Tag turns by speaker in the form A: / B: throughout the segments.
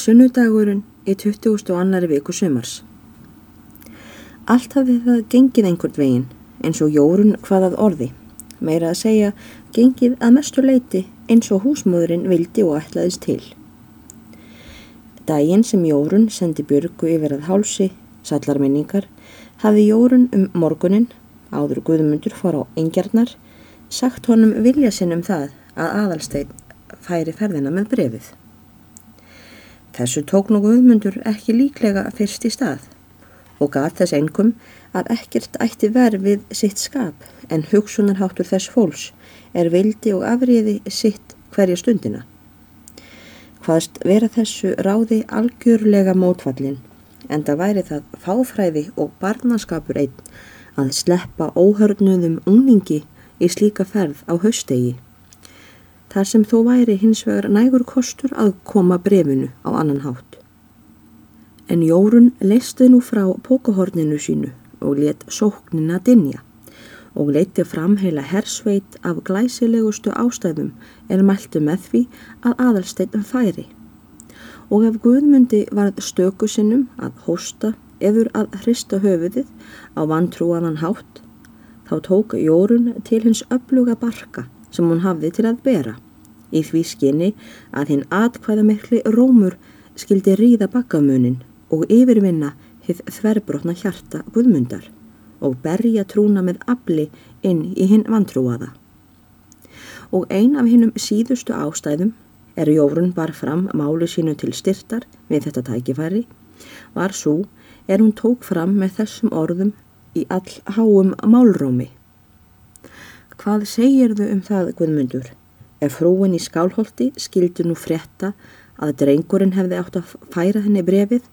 A: Sunnudagurinn í 20. og annari viku sumars. Allt hafði það gengið einhvert veginn eins og jórun hvaðað orði. Meira að segja gengið að mestu leiti eins og húsmóðurinn vildi og ætlaðist til. Dægin sem jórun sendi björgu yfir að hálsi, sallarminningar, hafði jórun um morgunin, áður Guðmundur fór á engjarnar, sagt honum vilja sinn um það að aðalstein færi ferðina með brefið. Þessu tók nú Guðmundur ekki líklega fyrst í stað og gat þess engum að ekkert ætti verð við sitt skap en hugsunarháttur þess fólks er vildi og afriði sitt hverja stundina. Hvaðst vera þessu ráði algjörlega mótfallin en það væri það fáfræði og barnaskapur einn að sleppa óhörnuðum ungningi í slíka ferð á haustegi þar sem þó væri hins vegar nægur kostur að koma brefinu á annan hátt. En Jórun leisti nú frá pókahorninu sínu og let sóknina dinja og leiti fram heila hersveit af glæsilegustu ástæðum er mæltu með því að aðalsteitum færi. Og ef Guðmundi varð stöku sinnum að hósta eður að hrista höfuðið á vantrúanan hátt, þá tók Jórun til hins öfluga barka sem hún hafði til að bera í því skinni að hinn atkvæða mikli rómur skildi ríða bakkamunin og yfirvinna hið þverbrotna hjarta Guðmundar og berja trúna með afli inn í hinn vantrúaða. Og ein af hinnum síðustu ástæðum er Jórun bar fram málu sínu til styrtar við þetta tækifæri var svo er hún tók fram með þessum orðum í all háum málrómi. Hvað segir þau um það, Guðmundur? Ef frúin í skálholti skildi nú frétta að drengurinn hefði átt að færa henni brefið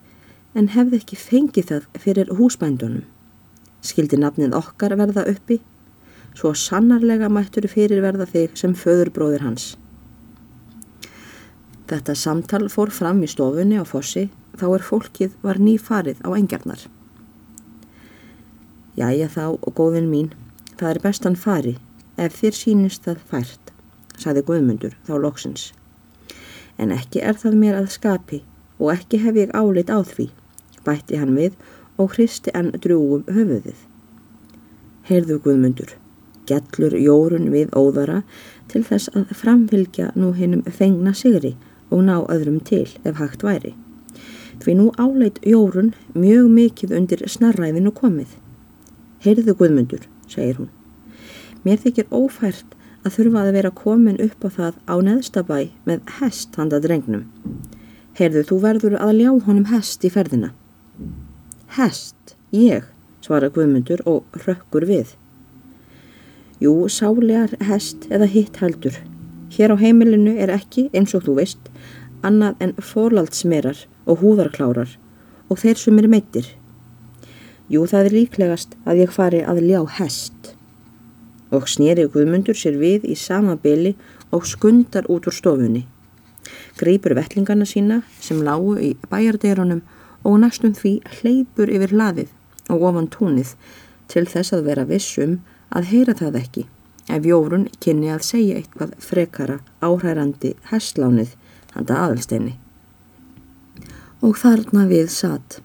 A: en hefði ekki fengið það fyrir húsbændunum. Skildi nafnið okkar verða uppi, svo sannarlega mættur fyrir verða þig sem föðurbróðir hans. Þetta samtal fór fram í stofunni á fossi þá er fólkið var nýfarið á engjarnar. Jæja þá góðin mín, það er bestan fari ef þér sínist það fært saði Guðmundur þá loksins. En ekki er það mér að skapi og ekki hef ég álit á því, bætti hann við og hristi enn drúgum höfuðið. Heyrðu Guðmundur, gellur jórun við óðara til þess að framfylgja nú hinnum fengna sigri og ná öðrum til ef hægt væri. Því nú áleit jórun mjög mikið undir snarræðinu komið. Heyrðu Guðmundur, segir hún. Mér þykir ófært að þurfa að vera komin upp á það á neðstabæ með hest handa drengnum. Heyrðu, þú verður að ljá honum hest í ferðina. Hest, ég, svara Guðmundur og rökkur við. Jú, sálegar hest eða hitt heldur. Hér á heimilinu er ekki, eins og þú veist, annað en fórlaldsmerar og húðarklárar og þeir sem er meittir. Jú, það er líklegast að ég fari að ljá hest og snýri Guðmundur sér við í sama byli og skundar út úr stofunni. Greipur vettlingarna sína sem lágu í bæjardeirunum og næstum því hleypur yfir hlaðið og ofan tónið til þess að vera vissum að heyra það ekki ef Jórun kynni að segja eitthvað frekara áhrærandi herslánið handa aðalsteini. Og þarna við satt.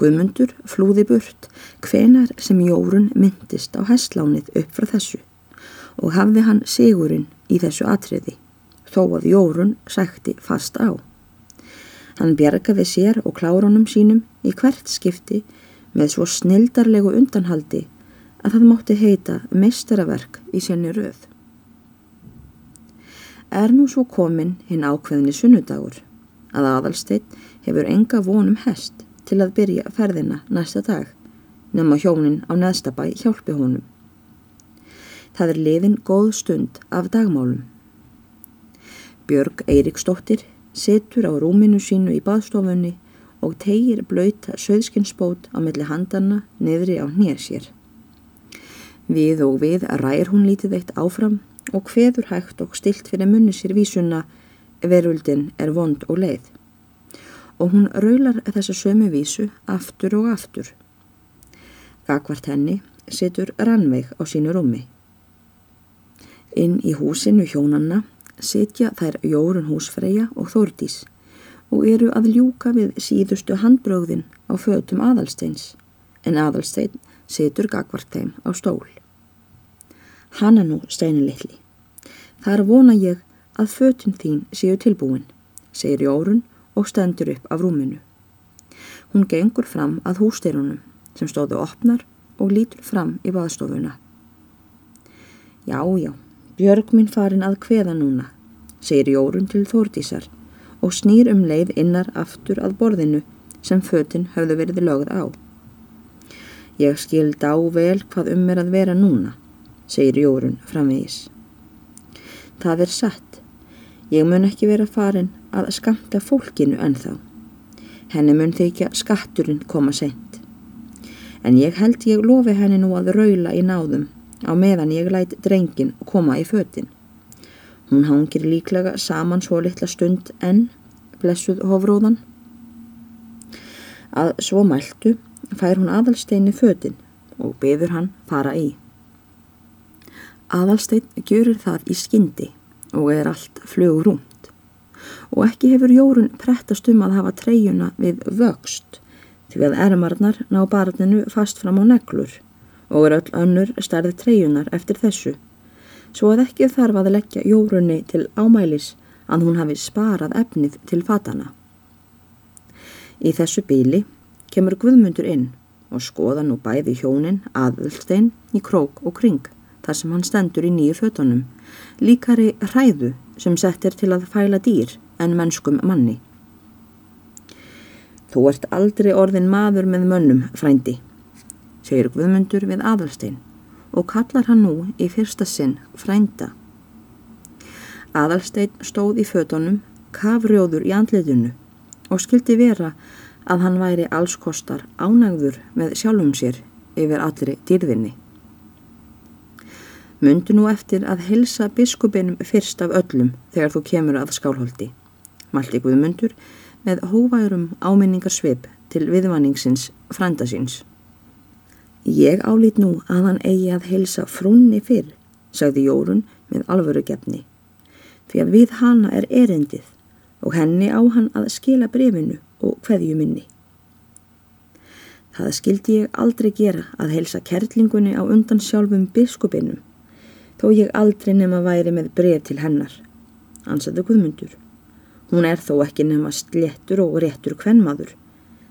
A: Guðmundur flúði burt hvenar sem Jórun myndist á herslánið upp frá þessu og hafði hann sigurinn í þessu atriði þó að Jórun sækti fast á. Hann bjargaði sér og klárunum sínum í hvert skipti með svo snildarlegu undanhaldi að það mátti heita meistaraverk í senni röð. Er nú svo komin hinn ákveðinni sunnudagur að aðalsteitt hefur enga vonum hest til að byrja ferðina næsta dag nema hjónin á neðstabæ hjálpi honum. Það er liðin góð stund af dagmálum. Björg Eiríksdóttir situr á rúminu sínu í baðstofunni og tegir blöyta söðskinsbót á milli handana niðri á hnésjér. Við og við ræir hún lítið eitt áfram og hveður hægt og stilt fyrir munni sér vísuna veröldin er vond og leið og hún raular þessa sömu vísu aftur og aftur. Gagvart henni situr Rannveig á sínu rúmi. Inn í húsinu hjónanna sitja þær Jórun húsfreyja og Þórdís og eru að ljúka við síðustu handbröðin á fötum aðalsteins en aðalstein situr gagvart þeim á stól. Hanna nú steinu litli. Þar vona ég að fötun þín séu tilbúin, segir Jórun og stendur upp af rúminu. Hún gengur fram að hústyrunum sem stóðu opnar og lítur fram í baðstofuna. Já, já, Björg minn farin að kveða núna, segir Jórun til Þórdísar og snýr um leið innar aftur að borðinu sem fötinn höfðu verið lögð á. Ég skild á vel hvað um er að vera núna, segir Jórun framvegis. Það er satt. Ég mun ekki vera farin að skamta fólkinu ennþá. Henni mun þykja skatturinn koma sent. En ég held ég lofi henni nú að raula í náðum á meðan ég læt drengin koma í fötinn. Hún hangir líklega saman svo litla stund en blessuð hofróðan. Að svo mæltu fær hún aðalsteini fötinn og beður hann fara í. Aðalstein gjörir það í skyndi og er allt flögur rúmt og ekki hefur Jórun prettast um að hafa treyjuna við vöxt því að ermarnar ná barninu fast fram á neglur og er öll önnur stærði treyjunar eftir þessu svo að ekki þarf að leggja jórunni til ámælis að hún hafi sparað efnið til fatana. Í þessu bíli kemur Guðmundur inn og skoða nú bæði hjónin aðvöldstein í krók og kring þar sem hann stendur í nýju fötunum, líkari hræðu sem settir til að fæla dýr en mennskum manni. Þú ert aldrei orðin maður með mönnum, frændi, segir Guðmundur við aðvöldstein og kallar hann nú í fyrsta sinn frænda. Aðalstein stóð í fötunum, kafrjóður í andleitinu og skildi vera að hann væri allskostar ánægður með sjálfum sér yfir allri dýrðinni. Mundu nú eftir að helsa biskupinum fyrst af öllum þegar þú kemur að skálholti. Malti Guðmundur með hóværum áminningarsvip til viðvanningsins frænda síns. Ég álít nú að hann eigi að heilsa frúnni fyrr, sagði Jórun með alvöru gefni. Því að við hana er erendið og henni á hann að skila brefinu og hverju minni. Það skildi ég aldrei gera að heilsa kerlingunni á undan sjálfum biskupinum, þó ég aldrei nema væri með bref til hennar, ansaði Guðmundur. Hún er þó ekki nema sléttur og réttur kvennmaður,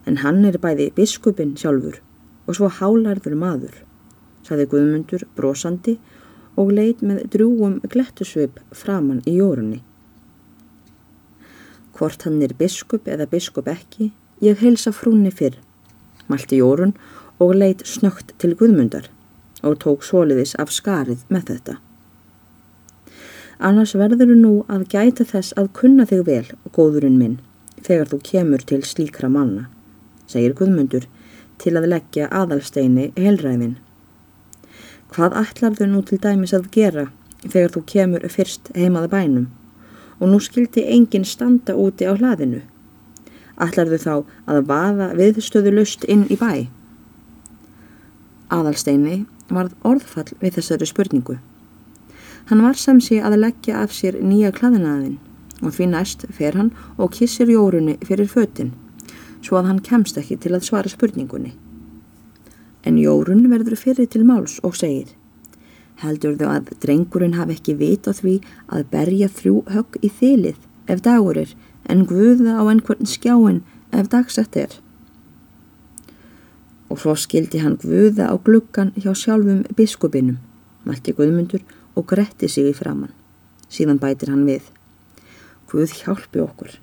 A: en hann er bæði biskupin sjálfur og svo hálarður maður, saði Guðmundur brosandi og leit með drúum glettusvip framann í jórunni. Hvort hann er biskup eða biskup ekki, ég heilsa frúnni fyrr, mælti jórun og leit snögt til Guðmundar og tók soliðis af skarið með þetta. Annars verður nú að gæta þess að kunna þig vel, góðurinn minn, þegar þú kemur til slíkra manna, segir Guðmundur, til að leggja aðalsteini helræðin. Hvað ætlar þau nú til dæmis að gera þegar þú kemur fyrst heimaða bænum og nú skildi enginn standa úti á hlaðinu? Ætlar þau þá að vaða viðstöðu lust inn í bæ? Aðalsteini varð orðfall við þessari spurningu. Hann var samsi að leggja af sér nýja klaðinaðin og því næst fer hann og kissir jórunni fyrir fötinn svo að hann kemst ekki til að svara spurningunni. En Jórun verður fyrir til máls og segir Heldur þau að drengurinn hafi ekki vit á því að berja þrjú högg í þylið ef dagur er en guða á einhvern skjáin ef dagsett er. Og svo skildi hann guða á gluggan hjá sjálfum biskupinum, mælti Guðmundur og gretti sig í framann. Síðan bætir hann við. Guð hjálpi okkur.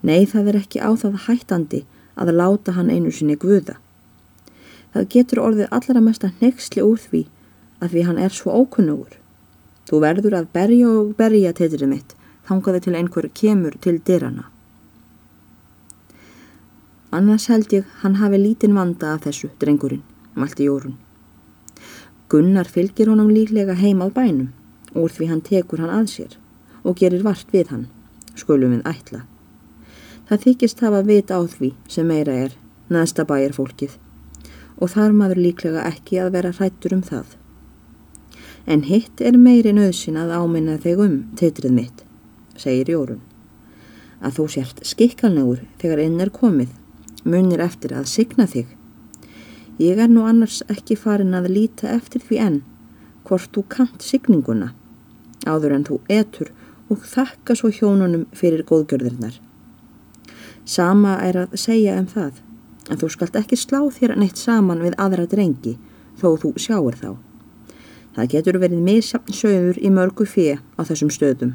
A: Nei, það er ekki á það hættandi að láta hann einu sinni guða. Það getur orðið allra mesta nexli úr því að því hann er svo ókunnugur. Þú verður að berja og berja teiturinn mitt, þangaði til einhver kemur til dyrana. Annars held ég hann hafi lítinn vanda af þessu, drengurinn, mælti Jórun. Gunnar fylgir honum líklega heim að bænum, úr því hann tekur hann að sér og gerir vart við hann, skulum við ætla. Það þykist hafa vit á því sem meira er, næsta bæjar fólkið og þar maður líklega ekki að vera hrættur um það. En hitt er meiri nöðsin að áminna þig um teitrið mitt, segir Jórun. að þú sért skikkalnegur þegar inn er komið, munir eftir að signa þig. Ég er nú annars ekki farin að líta eftir því enn hvort þú kant signinguna, áður en þú etur og þakka svo hjónunum fyrir góðgjörðirnar. Sama er að segja um það, en þú skalt ekki slá þér neitt saman við aðra drengi, þó þú sjáur þá. Það getur verið misjafn sögur í mörgu fjö á þessum stöðum.